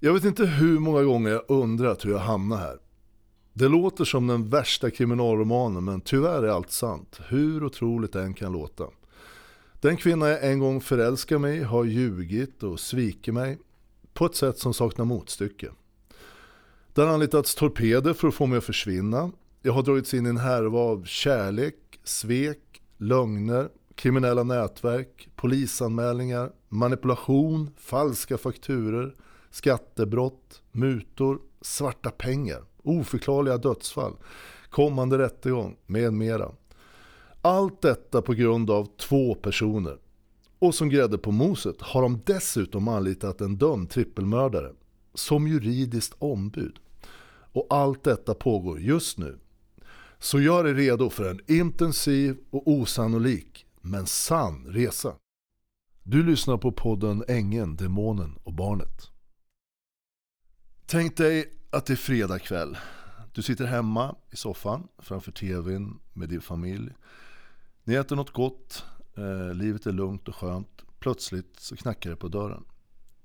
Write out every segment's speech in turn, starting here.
Jag vet inte hur många gånger jag undrat hur jag hamnade här. Det låter som den värsta kriminalromanen men tyvärr är allt sant, hur otroligt det än kan låta. Den kvinna jag en gång förälskade mig har ljugit och svikit mig på ett sätt som saknar motstycke. Det har anlitats torpeder för att få mig att försvinna. Jag har dragits in i en härva av kärlek, svek, lögner, kriminella nätverk, polisanmälningar, manipulation, falska fakturer, skattebrott, mutor, svarta pengar, oförklarliga dödsfall, kommande rättegång med mera. Allt detta på grund av två personer. Och som grädde på moset har de dessutom anlitat en dömd trippelmördare som juridiskt ombud. Och allt detta pågår just nu. Så gör er redo för en intensiv och osannolik, men sann resa. Du lyssnar på podden Ängen, Demonen och Barnet. Tänk dig att det är fredag kväll. Du sitter hemma i soffan framför tvn med din familj. Ni äter något gott, eh, livet är lugnt och skönt. Plötsligt så knackar det på dörren.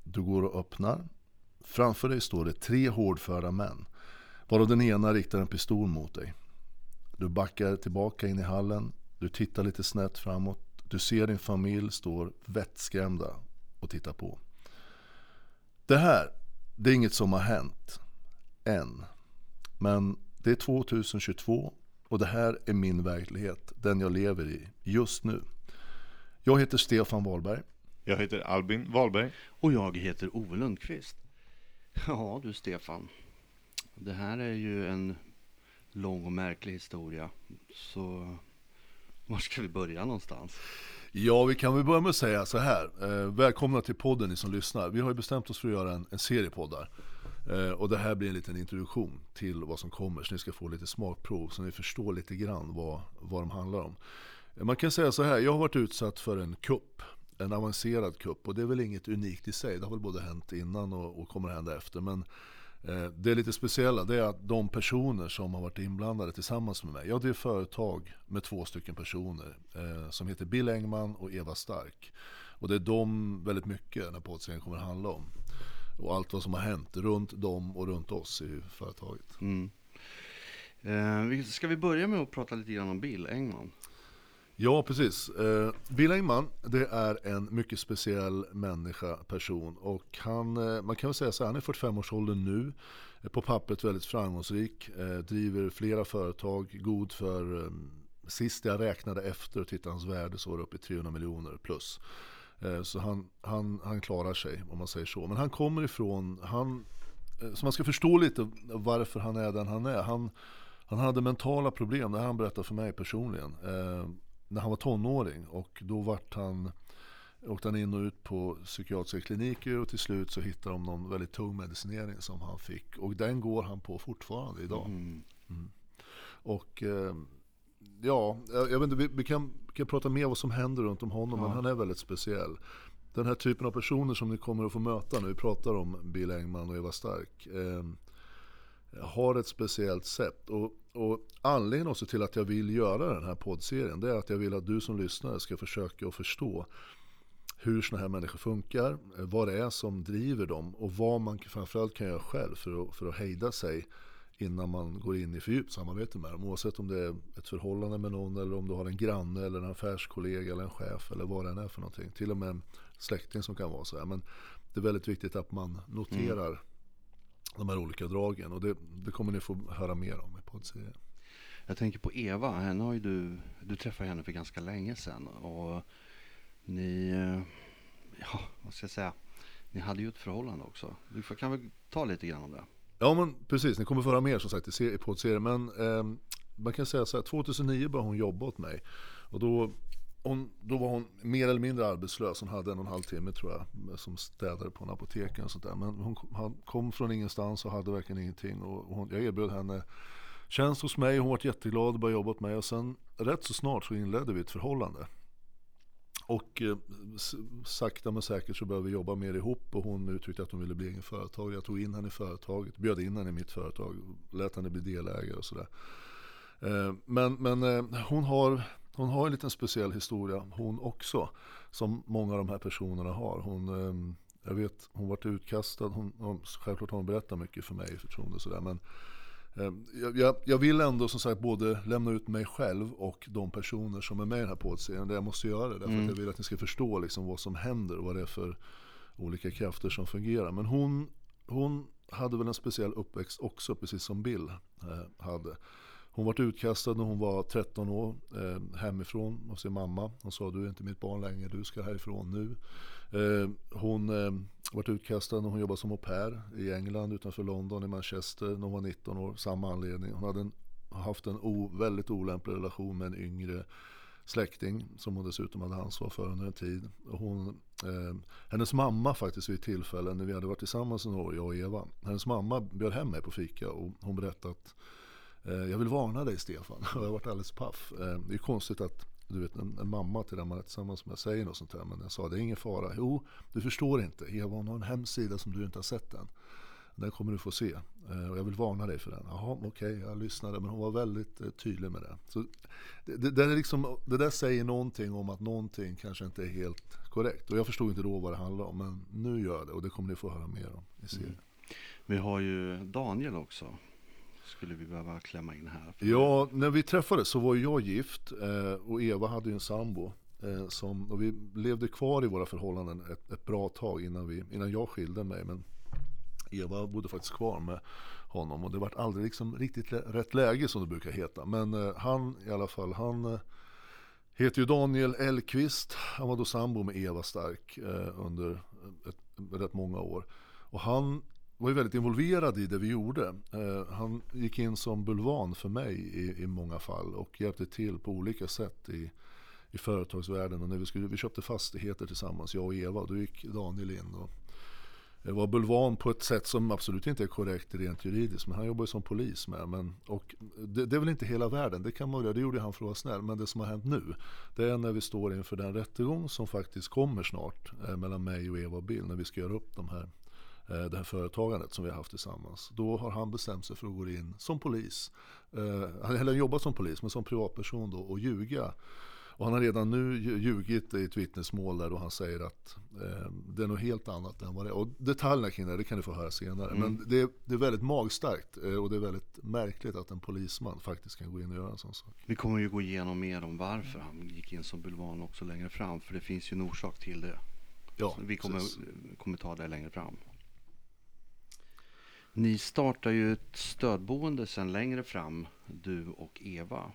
Du går och öppnar. Framför dig står det tre hårdföra män. Varav den ena riktar en pistol mot dig. Du backar tillbaka in i hallen. Du tittar lite snett framåt. Du ser din familj står vettskrämda och tittar på. Det här, det är inget som har hänt. Än. Men det är 2022 och det här är min verklighet. Den jag lever i just nu. Jag heter Stefan Wahlberg. Jag heter Albin Wahlberg. Och jag heter Ove Lundqvist. Ja du Stefan. Det här är ju en lång och märklig historia. Så var ska vi börja någonstans? Ja, vi kan väl börja med att säga så här. Eh, välkomna till podden ni som lyssnar. Vi har ju bestämt oss för att göra en, en serie poddar. Eh, och det här blir en liten introduktion till vad som kommer. Så ni ska få lite smakprov så ni förstår lite grann vad, vad de handlar om. Eh, man kan säga så här, jag har varit utsatt för en kupp. En avancerad kupp och det är väl inget unikt i sig. Det har väl både hänt innan och, och kommer att hända efter. Men Eh, det är lite speciella det är att de personer som har varit inblandade tillsammans med mig. Jag är företag med två stycken personer eh, som heter Bill Engman och Eva Stark. Och det är de väldigt mycket den här poddserien kommer att handla om. Och allt vad som har hänt runt dem och runt oss i företaget. Mm. Eh, ska vi börja med att prata lite grann om Bill Engman? Ja, precis. Eh, Bill Engman, det är en mycket speciell människa, person. Och han, eh, man kan väl säga så här, han är 45-årsåldern nu. Eh, på pappret väldigt framgångsrik. Eh, driver flera företag, god för ehm, Sist jag räknade efter och tittade hans värde så var det uppe i 300 miljoner plus. Eh, så han, han, han klarar sig om man säger så. Men han kommer ifrån, han, eh, så man ska förstå lite varför han är den han är. Han, han hade mentala problem, det har han berättat för mig personligen när han var tonåring och då vart han åkte han in och ut på psykiatriska kliniker och till slut så hittade de någon väldigt tung medicinering som han fick och den går han på fortfarande idag. Mm. Mm. Och eh, ja, jag, vet inte, vi, vi, kan, kan prata mer om vad som händer runt om honom ja. men han är väldigt speciell. Den här typen av personer som ni kommer att få möta när vi pratar om Bill Engman och Eva Stark eh, har ett speciellt sätt. Och, och anledningen också till att jag vill göra den här poddserien det är att jag vill att du som lyssnare ska försöka att förstå hur sådana här människor funkar, vad det är som driver dem och vad man framförallt kan göra själv för att, för att hejda sig innan man går in i fördjupt samarbete med dem. Oavsett om det är ett förhållande med någon eller om du har en granne eller en affärskollega eller en chef eller vad det än är för någonting. Till och med en släkting som kan vara så här. Men det är väldigt viktigt att man noterar mm de här olika dragen. Och det, det kommer ni få höra mer om i poddserien. Jag tänker på Eva, henne har du, du träffade henne för ganska länge sedan. Och ni, ja vad ska jag säga, ni hade ju ett förhållande också. Du kan väl ta lite grann om det? Ja men precis, ni kommer få höra mer som sagt i poddserien. Men eh, man kan säga så här, 2009 började hon jobba åt mig. Och då hon, då var hon mer eller mindre arbetslös. Hon hade en och en halv timme tror jag som städare på en apotek. Och sånt där. Men hon kom från ingenstans och hade verkligen ingenting. Och hon, jag erbjöd henne tjänst hos mig. Hon var jätteglad och började jobba åt mig. Och sen rätt så snart så inledde vi ett förhållande. Och eh, sakta men säkert så började vi jobba mer ihop och hon uttryckte att hon ville bli egen företagare. Jag tog in henne i företaget, bjöd in henne i mitt företag, lät henne bli delägare och sådär. Eh, men, men eh, hon har hon har en liten speciell historia hon också. Som många av de här personerna har. Hon, ehm, jag vet, hon vart utkastad. Hon, hon, självklart har hon berättat mycket för mig i förtroende och sådär. Men eh, jag, jag, vill ändå som sagt både lämna ut mig själv och de personer som är med i den här poddserien. Jag måste göra det. Därför mm. att jag vill att ni ska förstå liksom vad som händer och vad det är för olika krafter som fungerar. Men hon, hon hade väl en speciell uppväxt också, precis som Bill eh, hade. Hon var utkastad när hon var 13 år eh, hemifrån av sin mamma. Hon sa du är inte mitt barn längre, du ska härifrån nu. Eh, hon eh, var utkastad när hon jobbade som au pair i England utanför London i Manchester när hon var 19 år. Samma anledning. Hon hade en, haft en o, väldigt olämplig relation med en yngre släkting som hon dessutom hade ansvar för under en tid. Och hon, eh, hennes mamma faktiskt vid ett tillfälle när vi hade varit tillsammans några år, jag och Eva. Hennes mamma bjöd hem mig på fika och hon berättade att Eh, jag vill varna dig Stefan. jag har varit alldeles paff. Eh, det är konstigt att du vet, en, en mamma till den man är tillsammans med säger något sånt här. Men jag sa det är ingen fara. Jo, du förstår inte. Eva hon har en hemsida som du inte har sett än. Den kommer du få se. Eh, och jag vill varna dig för den. Jaha, okej, okay, jag lyssnade. Men hon var väldigt tydlig med det. Så det, det, det, är liksom, det där säger någonting om att någonting kanske inte är helt korrekt. Och jag förstod inte då vad det handlade om. Men nu gör jag det och det kommer ni få höra mer om i serien. Mm. Vi har ju Daniel också. Skulle vi behöva klämma in här? Ja, när vi träffades så var jag gift eh, och Eva hade ju en sambo. Eh, som, och vi levde kvar i våra förhållanden ett, ett bra tag innan, vi, innan jag skilde mig. Men Eva bodde faktiskt kvar med honom och det var aldrig liksom riktigt rätt läge som det brukar heta. Men eh, han i alla fall, han heter ju Daniel Elkvist. Han var då sambo med Eva Stark under ett, rätt många år. Och han var ju väldigt involverad i det vi gjorde. Eh, han gick in som bulvan för mig i, i många fall och hjälpte till på olika sätt i, i företagsvärlden. Och när vi, skulle, vi köpte fastigheter tillsammans, jag och Eva, då gick Daniel in och eh, var bulvan på ett sätt som absolut inte är korrekt rent juridiskt. Men han jobbar ju som polis med. Men, och det, det, är väl inte hela världen, det kan man göra, det gjorde han för att vara snäll. Men det som har hänt nu, det är när vi står inför den rättegång som faktiskt kommer snart eh, mellan mig och Eva och Bill när vi ska göra upp de här det här företagandet som vi har haft tillsammans. Då har han bestämt sig för att gå in som polis. Eh, han har jobbat som polis men som privatperson då och ljuga och han har redan nu ljugit i ett vittnesmål där och han säger att eh, det är något helt annat än vad det är. Och detaljerna kring det, det kan du få höra senare. Mm. Men det är, det är väldigt magstarkt eh, och det är väldigt märkligt att en polisman faktiskt kan gå in och göra en sån sak. Vi kommer ju gå igenom mer om varför han gick in som bulvan också längre fram. För det finns ju en orsak till det. Ja, Så vi kommer, kommer ta det längre fram. Ni startar ju ett stödboende sen längre fram, du och Eva.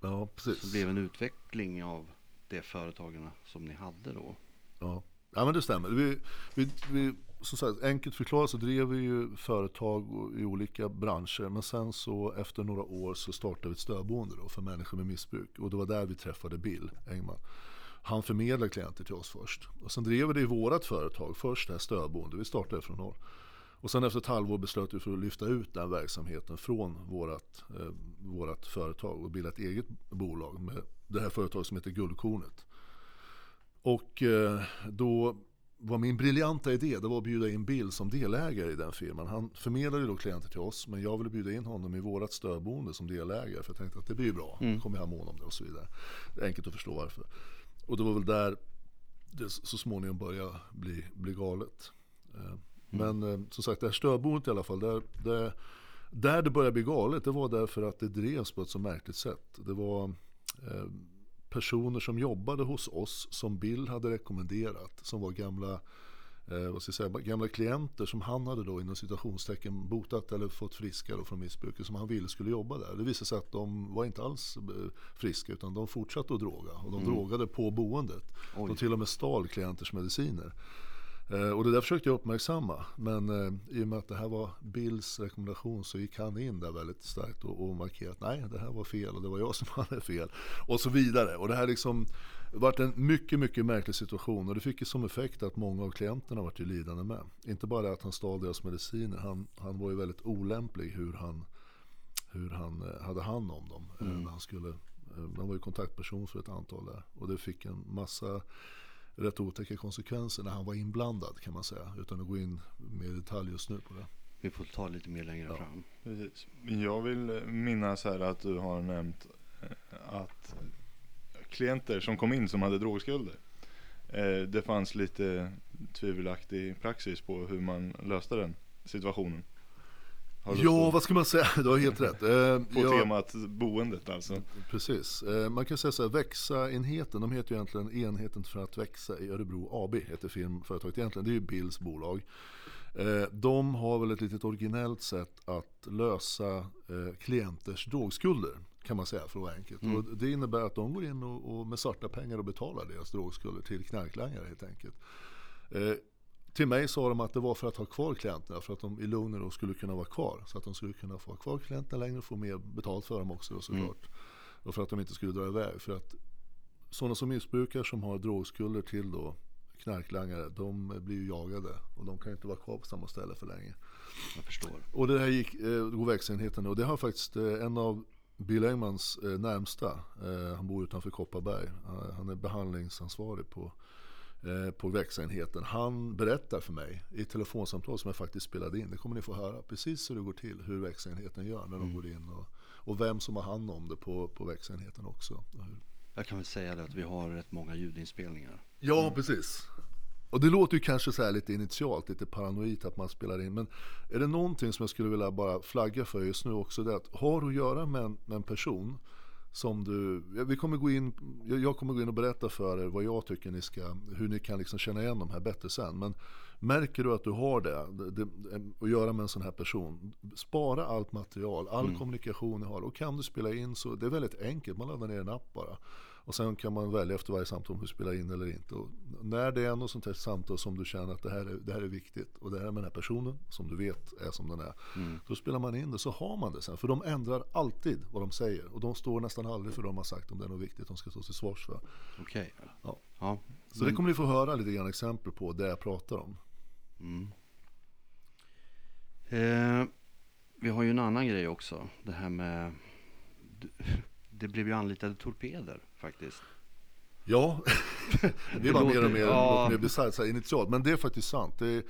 Ja, precis. Så det blev en utveckling av de företagen som ni hade då. Ja, ja men det stämmer. Vi, vi, vi, som sagt, enkelt förklarat så drev vi ju företag i olika branscher. Men sen så efter några år så startade vi ett stödboende då för människor med missbruk. Och det var där vi träffade Bill Engman. Han förmedlade klienter till oss först. Och sen drev vi det i vårat företag först, det här stödboendet. Vi startade från noll. Och sen efter ett halvår beslöt vi för att lyfta ut den verksamheten från vårat, eh, vårat företag och bilda ett eget bolag med det här företaget som heter Guldkornet. Och eh, då var min briljanta idé det var att bjuda in Bill som delägare i den firman. Han förmedlade då klienter till oss men jag ville bjuda in honom i vårat stödboende som delägare för jag tänkte att det blir bra. Mm. kommer jag ha mån om det och så vidare. Det är enkelt att förstå varför. Och det var väl där det så småningom började bli, bli galet. Eh, men eh, som sagt, det här stödboendet i alla fall, där, där, där det började bli galet, det var därför att det drevs på ett så märkligt sätt. Det var eh, personer som jobbade hos oss som Bill hade rekommenderat, som var gamla eh, vad ska jag säga, gamla klienter som han hade då inom citationstecken botat eller fått friska då från missbruket som han ville skulle jobba där. Det visade sig att de var inte alls eh, friska utan de fortsatte att droga och de mm. drogade på boendet. Oj. De till och med stal klienters mediciner. Eh, och det där försökte jag uppmärksamma. Men eh, i och med att det här var Bills rekommendation så gick han in där väldigt starkt och, och markerade att nej, det här var fel och det var jag som hade fel. Och så vidare. Och det här liksom varit en mycket, mycket märklig situation. Och det fick ju som effekt att många av klienterna vart ju lidande med. Inte bara att han stal deras mediciner. Han, han var ju väldigt olämplig hur han, hur han eh, hade hand om dem. Mm. När han, skulle, han var ju kontaktperson för ett antal där. Och det fick en massa rätt otäcka konsekvenser när han var inblandad kan man säga. Utan att gå in mer i detalj just nu på det. Vi får ta lite mer längre ja. fram. Precis. Jag vill minnas här att du har nämnt eh, att klienter som kom in som hade drogskulder. eh, det fanns lite tvivelaktig praxis på hur man löste den situationen. Ja, vad ska man säga? Du har helt rätt. Eh, På ja, temat boendet alltså. Precis. Eh, Man kan säga så här, Växa-enheten, de heter ju egentligen Enheten för att växa i Örebro AB, heter filmföretaget egentligen. Det är ju Bills bolag. Eh, De har väl ett litet originellt sätt att lösa eh, klienters drogskulder, kan man säga för att vara enkelt. Och det innebär att de går in och, och med svarta pengar och betalar deras drogskulder till knarklangare helt enkelt. Eh, till mig sa de att det var för att ha kvar klienterna, för att de i lugn och ro skulle kunna vara kvar. Så att de skulle kunna få ha kvar klienterna längre och få mer betalt för dem också då, såklart. Och för att de inte skulle dra iväg. För att sådana som missbrukar som har drogskulder till då knarklangare, de blir ju jagade. Och de kan inte vara kvar på samma ställe för länge. Jag förstår. Och det här gick, eh, går växenheten och det har faktiskt eh, en av Bill Engmans eh, närmsta, eh, han bor utanför Kopparberg, han, han är behandlingsansvarig på, eh, på växenheten. Han berättar för mig i ett telefonsamtal som jag faktiskt spelade in, det kommer ni få höra precis hur det går till, hur växenheten gör när de går in och, och vem som har hand om det på, på växenheten också. Jag kan väl säga det att vi har rätt många ljudinspelningar. Ja, precis. Och det låter ju kanske så här lite initialt, lite paranoid att man spelar in. Men är det någonting som jag skulle vilja bara flagga för just nu också, det är att har du att göra med en, med en person som du, vi kommer gå in, jag kommer gå in och berätta för er vad jag tycker ni ska, hur ni kan liksom känna igen de här bättre sen. Men märker du att du har det, det, att göra med en sån här person, spara allt material, all kommunikation ni har. Och kan du spela in så, det är väldigt enkelt, man laddar ner en app bara. Och sen kan man välja efter varje samtal om du spelar in eller inte. Och när det är något sånt här samtal som du känner att det här, är, det här är viktigt och det här med den här personen som du vet är som den är. Då spelar man in det så har man det sen. För de ändrar alltid vad de säger. Och de står nästan aldrig för vad de har sagt om det är något viktigt de ska stå till svars för. Okej. Ja. Ja. Så det kommer ni få höra lite grann exempel på det jag pratar om. Eh, vi har ju en annan grej också. Det här med... Det blev ju anlitade torpeder faktiskt. Ja, det är bara låter- mer och mer, ja. mer bisarrt initialt. Men det är faktiskt sant. Det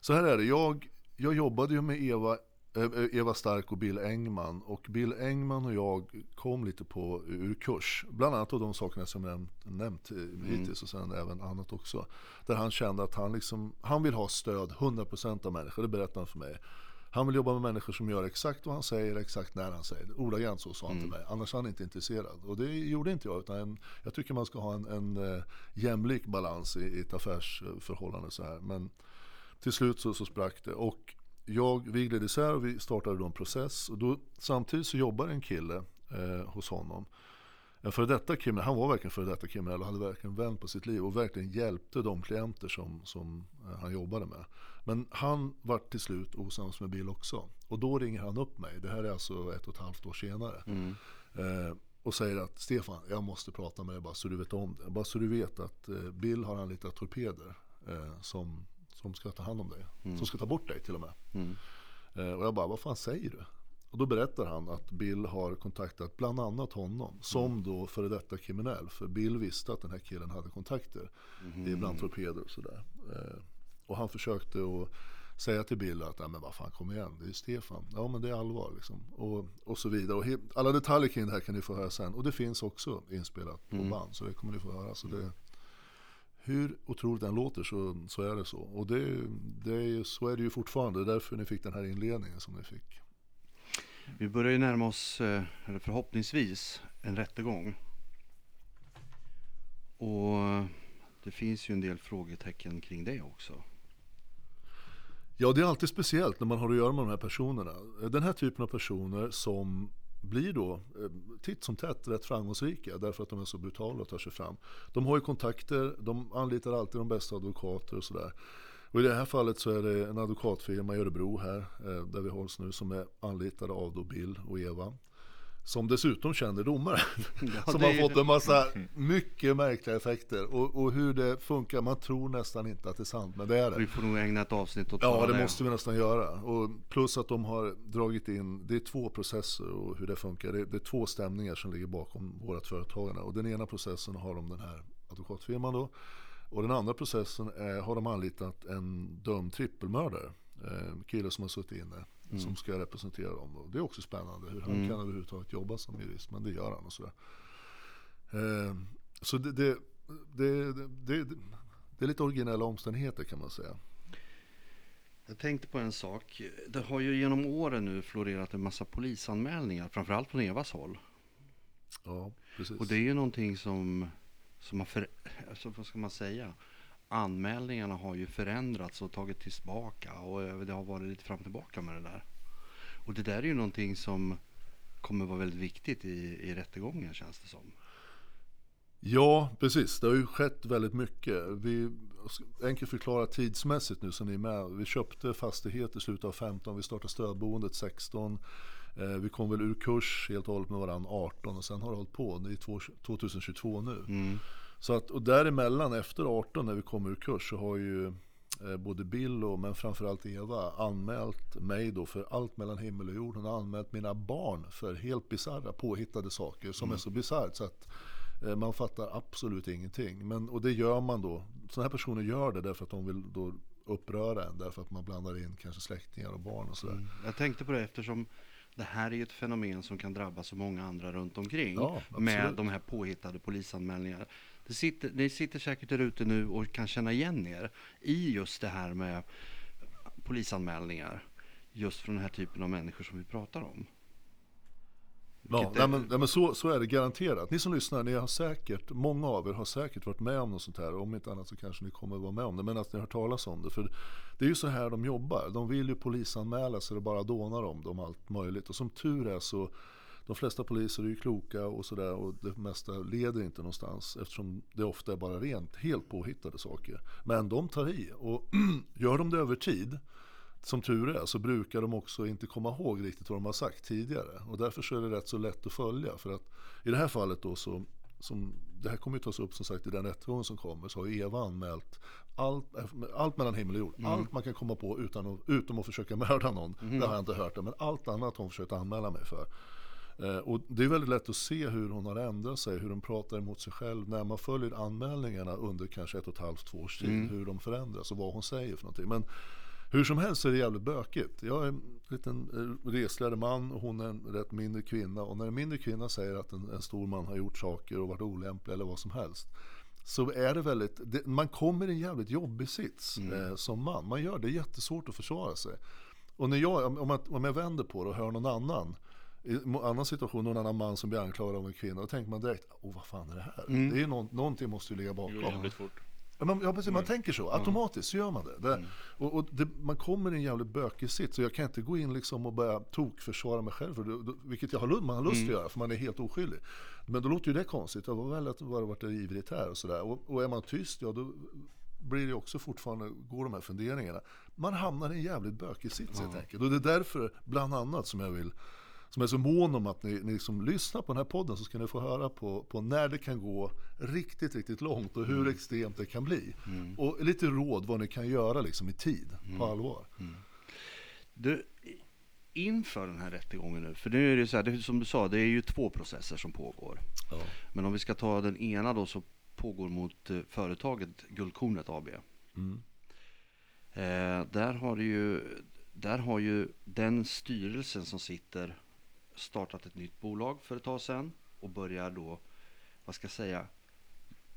så här är det, jag, jag jobbade ju med Eva, eh, Eva Stark och Bill Engman. Och Bill Engman och jag kom lite på ur kurs. Bland annat av de sakerna som jag nämnt, nämnt eh, hittills och sen även annat också. Där han kände att han, liksom, han vill ha stöd 100% av människor, det berättade han för mig. Han vill jobba med människor som gör exakt vad han säger, exakt när han säger det. Ordagrant så sa han till mig. Annars är han inte intresserad. Och det gjorde inte jag. Utan jag tycker man ska ha en, en eh, jämlik balans i, i ett affärsförhållande. Så här. Men till slut så, så sprack det. Och jag, vi gled isär och vi startade då en process. Och då, samtidigt så jobbar en kille eh, hos honom. En före detta kriminell, han var verkligen före detta kriminell och hade verkligen vänt på sitt liv och verkligen hjälpte de klienter som, som eh, han jobbade med. Men han var till slut osams med Bill också. Och då ringer han upp mig, det här är alltså ett och ett halvt år senare. Eh, och säger att Stefan, jag måste prata med dig bara så du vet om det. Bara så du vet att eh, Bill har anlitat torpeder eh, som, som ska ta hand om dig. Som ska ta bort dig till och med. Eh, och jag bara, vad fan säger du? Och då berättar han att Bill har kontaktat bland annat honom som då före detta kriminell. För Bill visste att den här killen hade kontakter ibland torpeder och sådär. Eh, och han försökte att säga till Bill att, "Nej, men vad fan kom igen, det är Stefan. Ja men det är allvar liksom. Och, och så vidare. Och alla detaljer kring det här kan ni få höra sen. Och det finns också inspelat på band. Så det kommer ni få höra. Så det, hur otroligt den låter så, så är det så. Och det, det så är det ju fortfarande. Det är därför ni fick den här inledningen som ni fick. Vi börjar ju närma oss, eh, eller förhoppningsvis, en rättegång. Och det finns ju en del frågetecken kring det också. Ja, det är alltid speciellt när man har att göra med de här personerna. Den här typen av personer som blir då eh, titt som tätt rätt framgångsrika därför att de är så brutala och tar sig fram. De har ju kontakter, de anlitar alltid de bästa advokater och sådär. Och i det här fallet så är det en advokatfirma i Örebro här, eh, där vi hålls nu, som är anlitade av då Bill och Eva. Som dessutom känner domare. Ja, som det har fått en massa mycket märkliga effekter. Och, och hur det funkar, man tror nästan inte att det är sant, men det är det. Vi får nog ägna ett avsnitt åt Ja, bara det måste vi nästan göra. Och plus att de har dragit in, det är två processer och hur det funkar. Det är, det är två stämningar som ligger bakom vårt företagande. Och den ena processen har de den här advokatfirman då. Och den andra processen är, har de anlitat en dömd trippelmördare. Eh, En kille som har suttit inne. Som ska representera dem. Och det är också spännande hur han kan överhuvudtaget jobba som jurist. Men det gör han och sådär. Eh, Så det, det, det, det, det, det är lite originella omständigheter kan man säga. Jag tänkte på en sak. Det har ju genom åren nu florerat en massa polisanmälningar, framförallt från Evas håll. Ja, precis. Och det är ju någonting som, som har för, alltså, vad ska man säga? Anmälningarna har ju förändrats och tagit tillbaka och det har varit lite fram och tillbaka med det där. Och det där är ju någonting som kommer vara väldigt viktigt i, i rättegången känns det som. Ja, precis. Det har ju skett väldigt mycket. Vi, enkelt förklara tidsmässigt nu så ni är med. Vi köpte fastighet i slutet av 15, vi startade stödboendet 16. Eh, vi kom väl ur kurs helt och hållet med varandra 18 och sen har det hållit på. Det är 2022 nu. Mm. Så att, och däremellan efter 18 när vi kom ur kurs så har ju eh, både Bill och men framförallt Eva anmält mig då för allt mellan himmel och jord. Hon har anmält mina barn för helt bisarra påhittade saker som Mm. är så bisarrt så att eh, man fattar absolut ingenting. Men, och det gör man då. Sådana här personer gör det därför att de vill då uppröra en. Därför att man blandar in kanske släktingar och barn och sådär. Mm. Jag tänkte på det eftersom det här är ju ett fenomen som kan drabba så många andra runt omkring. Ja, med de här påhittade polisanmälningarna. Det sitter, ni sitter säkert där ute nu och kan känna igen er i just det här med polisanmälningar. Just från den här typen av människor som vi pratar om. Ja, nej, men, nej, men så, så är det garanterat. Ni som lyssnar, ni har säkert, många av er har säkert varit med om något sånt här. Om inte annat så kanske ni kommer att vara med om det. Men att ni har hört talas om det. För det är ju så här de jobbar. De vill ju polisanmäla så det bara dånar om dem allt möjligt. Och som tur är så de flesta poliser är ju kloka och sådär och det mesta leder inte någonstans eftersom det ofta är bara rent, helt påhittade saker. Men de tar i och gör de det över tid som tur är så brukar de också inte komma ihåg riktigt vad de har sagt tidigare. Och därför så är det rätt så lätt att följa. För att i det här fallet då så, som, det här kommer ju tas upp som sagt i den rättegången som kommer, så har Eva anmält allt, allt mellan himmel och jord. Allt man kan komma på utan att, utom att försöka mörda någon. Det har jag inte hört det, men allt annat har hon försökt anmäla mig för. Eh, Och det är väldigt lätt att se hur hon har ändrat sig, hur hon pratar emot sig själv när man följer anmälningarna under kanske ett och ett halvt, två års tid. Hur de förändras och vad hon säger för någonting. Men hur som helst så är det jävligt bökigt. Jag är en liten eh, resligare man och hon är en rätt mindre kvinna. Och när en mindre kvinna säger att en, en stor man har gjort saker och varit olämplig eller vad som helst. Så är det väldigt, det, man kommer i en jävligt jobbig sits eh, som man. Man gör det, är jättesvårt att försvara sig. Och när jag, om, jag, om jag vänder på det och hör någon annan i en annan situation, någon annan man som blir anklagad av en kvinna, då tänker man direkt, åh vad fan är det här? Det är ju någon, någonting måste ju ligga bakom. jävligt fort. Ja, man, ja, precis, man tänker så, automatiskt så gör man det. det och, och det, man kommer i en jävligt bökig sits, så jag kan inte gå in liksom och börja tokförsvara mig själv, för det, det, vilket jag har, man har lust att göra, för man är helt oskyldig. Men då låter ju det konstigt, jag var väl att bara varit ivrigt här och sådär. Och, och är man tyst, ja då blir det också fortfarande, går de här funderingarna. Man hamnar i en jävligt bökig sits helt enkelt. Och det är därför, bland annat, som jag vill som är så mån om att ni, ni liksom lyssnar på den här podden så ska ni få höra på, på när det kan gå riktigt, riktigt långt och hur extremt det kan bli. Och lite råd vad ni kan göra liksom i tid, på allvar. Du, inför den här rättegången nu, för nu är det så här, det, som du sa, det är ju två processer som pågår. Ja. Men om vi ska ta den ena då så pågår mot eh, företaget Guldkornet AB. Mm. Eh, där, har ju, där har ju den styrelsen som sitter startat ett nytt bolag för ett tag sedan och börjar då, vad ska jag säga,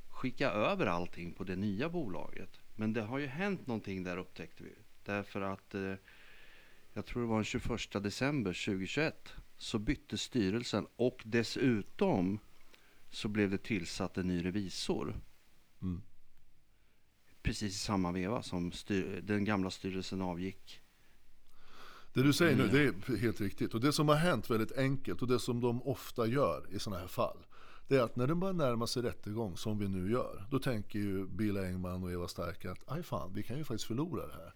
skicka över allting på det nya bolaget. Men det har ju hänt någonting där upptäckte vi. Därför att eh, jag tror det var den 21 december 2021 så bytte styrelsen och dessutom så blev det tillsatt en ny revisor. Mm. Precis i samma veva som den gamla styrelsen avgick. Det du säger nu, det är helt riktigt. Och det som har hänt väldigt enkelt och det som de ofta gör i sådana här fall. Det är att när de börjar närma sig rättegång, som vi nu gör, då tänker ju Bill Engman och Eva Stark att aj fan, vi kan ju faktiskt förlora det här.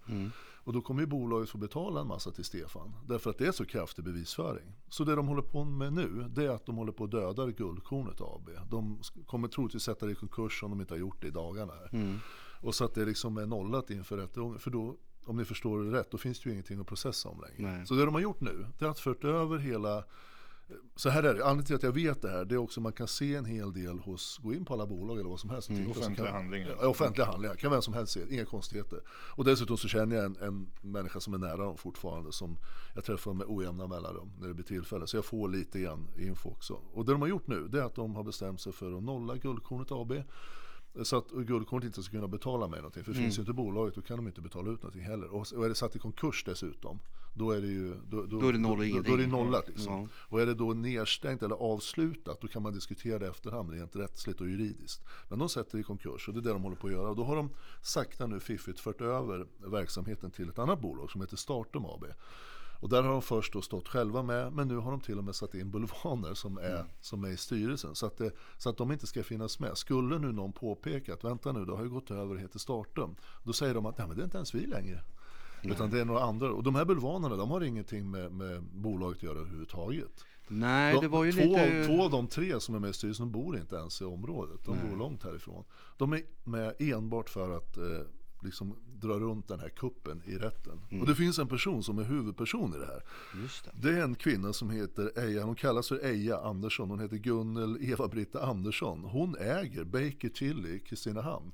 Och då kommer ju bolaget få betala en massa till Stefan. Därför att det är så kraftig bevisföring. Så det de håller på med nu, det är att de håller på att döda Guldkornet AB. De kommer troligtvis sätta det i konkurs om de inte har gjort det i dagarna här. Och så att det liksom är nollat inför rättegången. För då, om ni förstår det rätt, då finns det ju ingenting att processa om längre. Nej. Så det de har gjort nu, det är att fört över hela så här är det, anledningen till att jag vet det här, det är också att man kan se en hel del hos, gå in på alla bolag eller vad som helst. Mm, offentliga handlingar. Ja, offentliga handlingar, kan vem som helst se, inga konstigheter. Och dessutom så känner jag en, en människa som är nära dem fortfarande, som jag träffar med ojämna mellanrum när det blir tillfälle. Så jag får lite grann info också. Och det de har gjort nu, det är att de har bestämt sig för att nolla Guldkornet AB. Så att Guldkornet inte ska kunna betala mig någonting. För Mm. finns ju inte bolaget då kan de inte betala ut någonting heller. Och, och är det satt i konkurs dessutom. Då är det ju då, Då är det noll och då, då, är det nollat liksom. Ja. Och är det då nedstängt eller avslutat då kan man diskutera det i efterhand rent rättsligt och juridiskt. Men de sätter det i konkurs och det är det de håller på att göra. Och då har de sakta nu fiffigt fört över verksamheten till ett annat bolag som heter Startum AB. Och där har de först då stått själva med, men nu har de till och med satt in bulvaner som är, som är i styrelsen. Så att, det, så att de inte ska finnas med. Skulle nu någon påpeka att vänta nu, det har ju gått över och heter Startum. Då säger de att Nej, men det är inte ens vi längre. Utan det är några andra. Och de här bulvanerna, de har ingenting med, med bolaget att göra överhuvudtaget. Nej, De, det var ju två, lite... två av de tre som är med i styrelsen bor inte ens i området. De bor långt härifrån. De är med enbart för att eh, liksom dra runt den här kuppen i rätten. Mm. Och det finns en person som är huvudperson i det här. Det. Det är en kvinna som heter Eja, hon kallas för Eja Andersson. Hon heter Gunnel Eva-Britta Andersson. Hon äger Baker Chili i Kristinehamn.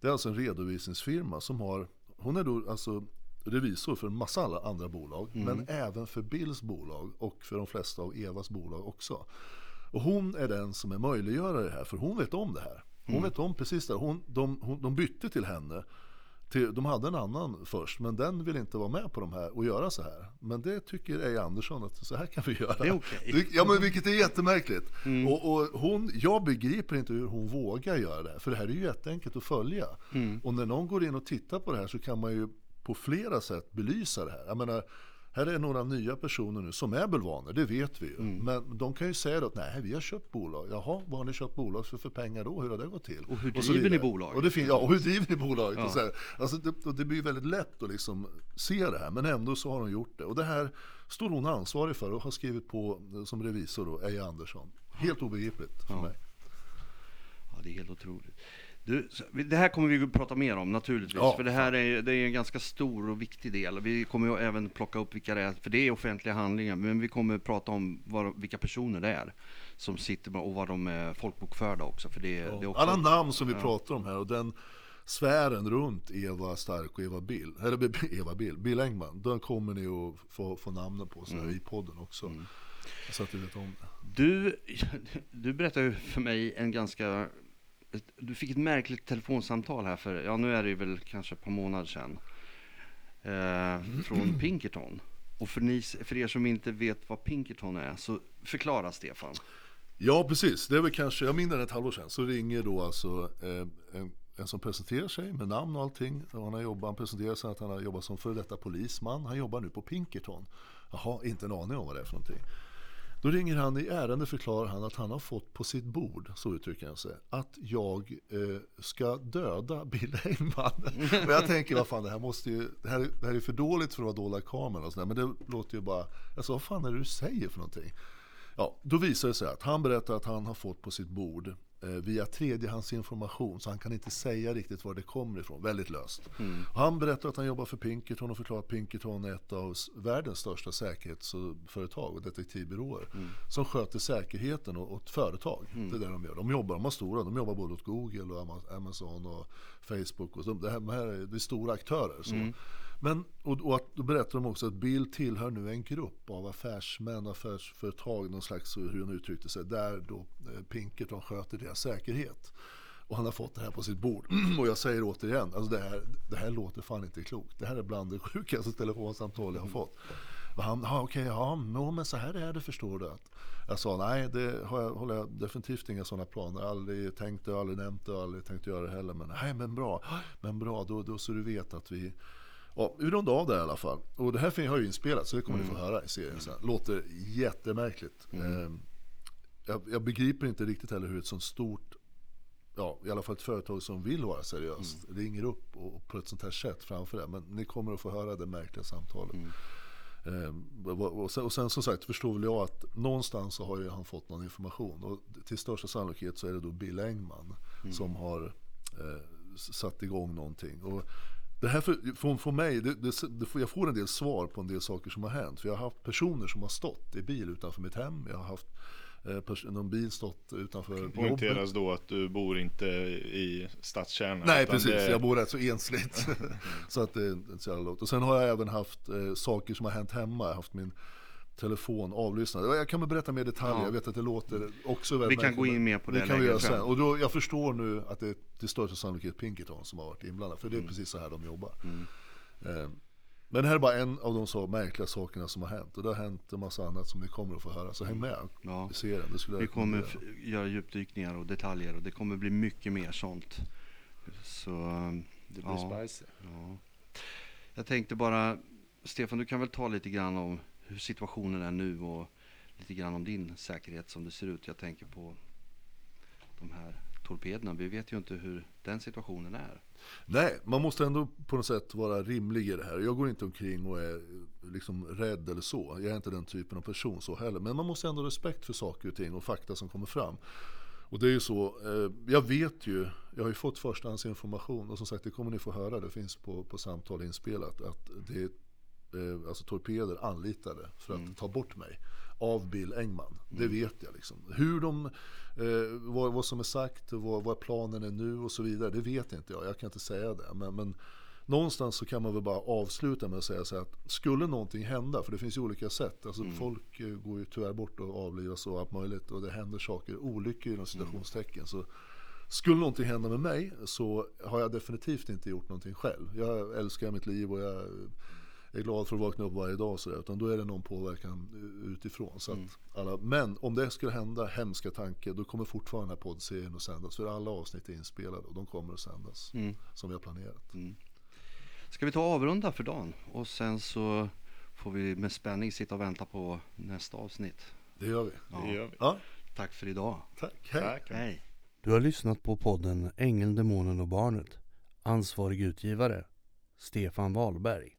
Det är alltså en redovisningsfirma som har, hon är då alltså revisor för en massa alla andra bolag. Men även för Bills bolag och för de flesta av Evas bolag också. Och hon är den som är möjliggörare det här, för hon vet om det här. Hon vet om precis det. Hon, de, hon, de bytte till henne. Till, de hade en annan först, men den vill inte vara med på de här och göra så här. Men det tycker Eja Andersson att så här kan vi göra. Det är. Det- Ja, men vilket är jättemärkligt. Och, och hon, jag begriper inte hur hon vågar göra det här, för det här är ju jätteenkelt att följa. Och när någon går in och tittar på det här så kan man ju på flera sätt belysa det här. Jag menar, här är några nya personer nu som är bulvaner, det vet vi ju. Men de kan ju säga att nej, vi har köpt bolag. Jaha, vad har ni köpt bolag för, för pengar då? Hur har det gått till? Och hur driver ni vidare. bolaget? Och det fin- ja, och hur driver ni bolaget? Och så här. Alltså det, och det blir väldigt lätt att liksom se det här, men ändå så har hon gjort det. Och det här står hon ansvarig för och har skrivit på eh, som revisor då, Eja Andersson. Helt obegripligt för mig. Ja, det är helt otroligt. Du, det här kommer vi att prata mer om naturligtvis. Ja, för det här är, det är en ganska stor och viktig del. Vi kommer ju även plocka upp vilka det är, för det är offentliga handlingar. Men vi kommer att prata om vad, vilka personer det är som sitter och vad de är folkbokförda också. För det, det är också, Alla namn som vi pratar om här och den sfären runt Eva Stark och Eva Bill, eller Eva Bill, Bill Engman, den kommer ni att få, få namnen på så här, i podden också. Så att du vet om det. Du, du berättade för mig en ganska... ett- Du fick ett märkligt telefonsamtal här för, ja nu är det väl kanske ett par månader sedan. Eh, från Pinkerton. Och för, ni, för er som inte vet vad Pinkerton är, så förklara Stefan. Ja precis, det är väl kanske, jag minns ett halvår sedan, så ringer då alltså eh, en, en som presenterar sig med namn och allting. Och han, har jobbat, han presenterar sig att han har jobbat som före detta polisman. Han jobbar nu på Pinkerton. Jaha, inte en aning om vad det är för någonting. Då ringer han i ärende förklarar han att han har fått på sitt bord, så uttrycker han sig, att jag eh, ska döda Bill Engman. och jag tänker, vad fan det här måste ju, det här, det här är för dåligt för att vara dolda kameran och sådär. Men det låter ju bara, alltså vad fan är det du säger för någonting? Ja, då visar det sig att han berättar att han har fått på sitt bord via tredjehandsinformation så han kan inte säga riktigt var det kommer ifrån, väldigt löst. Och han berättar att han jobbar för Pinkerton och förklarar att Pinkerton är ett av världens största säkerhetsföretag och detektivbyråer som sköter säkerheten åt företag. Det är det de gör. De jobbar, de har stora, de jobbar både åt Google och Ama- Amazon och Facebook och så. Det här, de här är, det är stora aktörer. Så. Men, och, och att, då berättar de också att Bill tillhör nu en grupp av affärsmän, affärsföretag, någon slags, hur han uttryckte sig, där då eh, Pinkerton sköter deras säkerhet. Och han har fått det här på sitt bord. och jag säger återigen, alltså det, här, det här låter fan inte klokt. Det här är bland det sjukaste telefonsamtal jag har fått. Och han, ah, okej, ja, no, men så här är det förstår du. Att jag sa nej, det har jag, håller jag definitivt inga sådana planer. Aldrig tänkt det, aldrig nämnt det, aldrig tänkt göra det heller. Men nej, men bra, men bra, då, då så du vet att vi Ja, vi rundar av det i alla fall. Och det här har ju inspelats så det kommer ni få höra i serien sen. Låter jättemärkligt. Eh, jag, jag begriper inte riktigt heller hur ett sånt stort, ja i alla fall ett företag som vill vara seriöst, ringer upp och på ett sånt här sätt framför det. Men ni kommer att få höra det märkliga samtalet. Eh, och- och sen, och sen som sagt förstår väl jag att någonstans så har ju han fått någon information. Och till största sannolikhet så är det då Bill Engman som har eh, satt igång någonting. Och det här för, för, för mig, det, det, jag får en del svar på en del saker som har hänt. För jag har haft personer som har stått i bil utanför mitt hem. Jag har haft eh, någon bil stått utanför jobbet. Poängteras då att du bor inte i stadskärnan. Nej precis, det- jag bor rätt så ensligt. så att det är inte så jävla lågt. Och sen har jag även haft eh, saker som har hänt hemma. Jag har haft min telefon avlyssnad. Jag kan väl berätta mer detaljer, Ja. jag vet att det låter också väldigt Vi kan gå in mer på Det det kan vi göra sen. Och då, jag förstår nu att det är till största sannolikhet Pinkerton som har varit inblandad, för det är Mm. precis så här de jobbar. Eh, Men det här är bara en av de så märkliga sakerna som har hänt. Och det har hänt en massa annat som ni kommer att få höra. Så häng med Ja. i serien. Det skulle Vi kommer göra djupdykningar och detaljer och det kommer bli mycket mer sånt. Så um, Det blir Ja. spicy. ja. Jag tänkte bara, Stefan du kan väl ta lite grann om hur situationen är nu och lite grann om din säkerhet som det ser ut. Jag tänker på de här torpederna. Vi vet ju inte hur den situationen är. Nej, man måste ändå på något sätt vara rimlig i det här. Jag går inte omkring och är liksom rädd eller så. Jag är inte den typen av person så heller. Men man måste ändå ha respekt för saker och ting och fakta som kommer fram. Och det är ju så, eh, jag vet ju, jag har ju fått förstahandsinformation och som sagt det kommer ni få höra, det finns på, på samtal inspelat, att det är eh, alltså torpeder anlitade för att ta bort mig av Bill Engman. Det vet jag liksom. Hur de, eh, vad, vad som är sagt, vad, vad planen är nu och så vidare, det vet inte jag. Jag kan inte säga det. Men, men någonstans så kan man väl bara avsluta med att säga så här att skulle någonting hända, för det finns ju olika sätt. Alltså folk eh, går ju tyvärr bort och avlivas och allt möjligt och det händer saker, olyckor inom citationstecken. Så skulle någonting hända med mig så har jag definitivt inte gjort någonting själv. Jag älskar mitt liv och jag är glad för att vakna upp varje dag. Så där, utan då är det någon påverkan utifrån. Så att alla, men om det skulle hända, hemska tanke, då kommer fortfarande den här poddserien att sändas. För alla avsnitt är inspelade och de kommer att sändas som vi har planerat. Ska vi ta och avrunda för dagen? Och sen så får vi med spänning sitta och vänta på nästa avsnitt. Det gör vi. Ja. Det gör vi. Ja, Tack för idag. tack. Hej. Tack. Hej. Du har lyssnat på podden Ängeln, Demonen och Barnet. Ansvarig utgivare Stefan Wahlberg.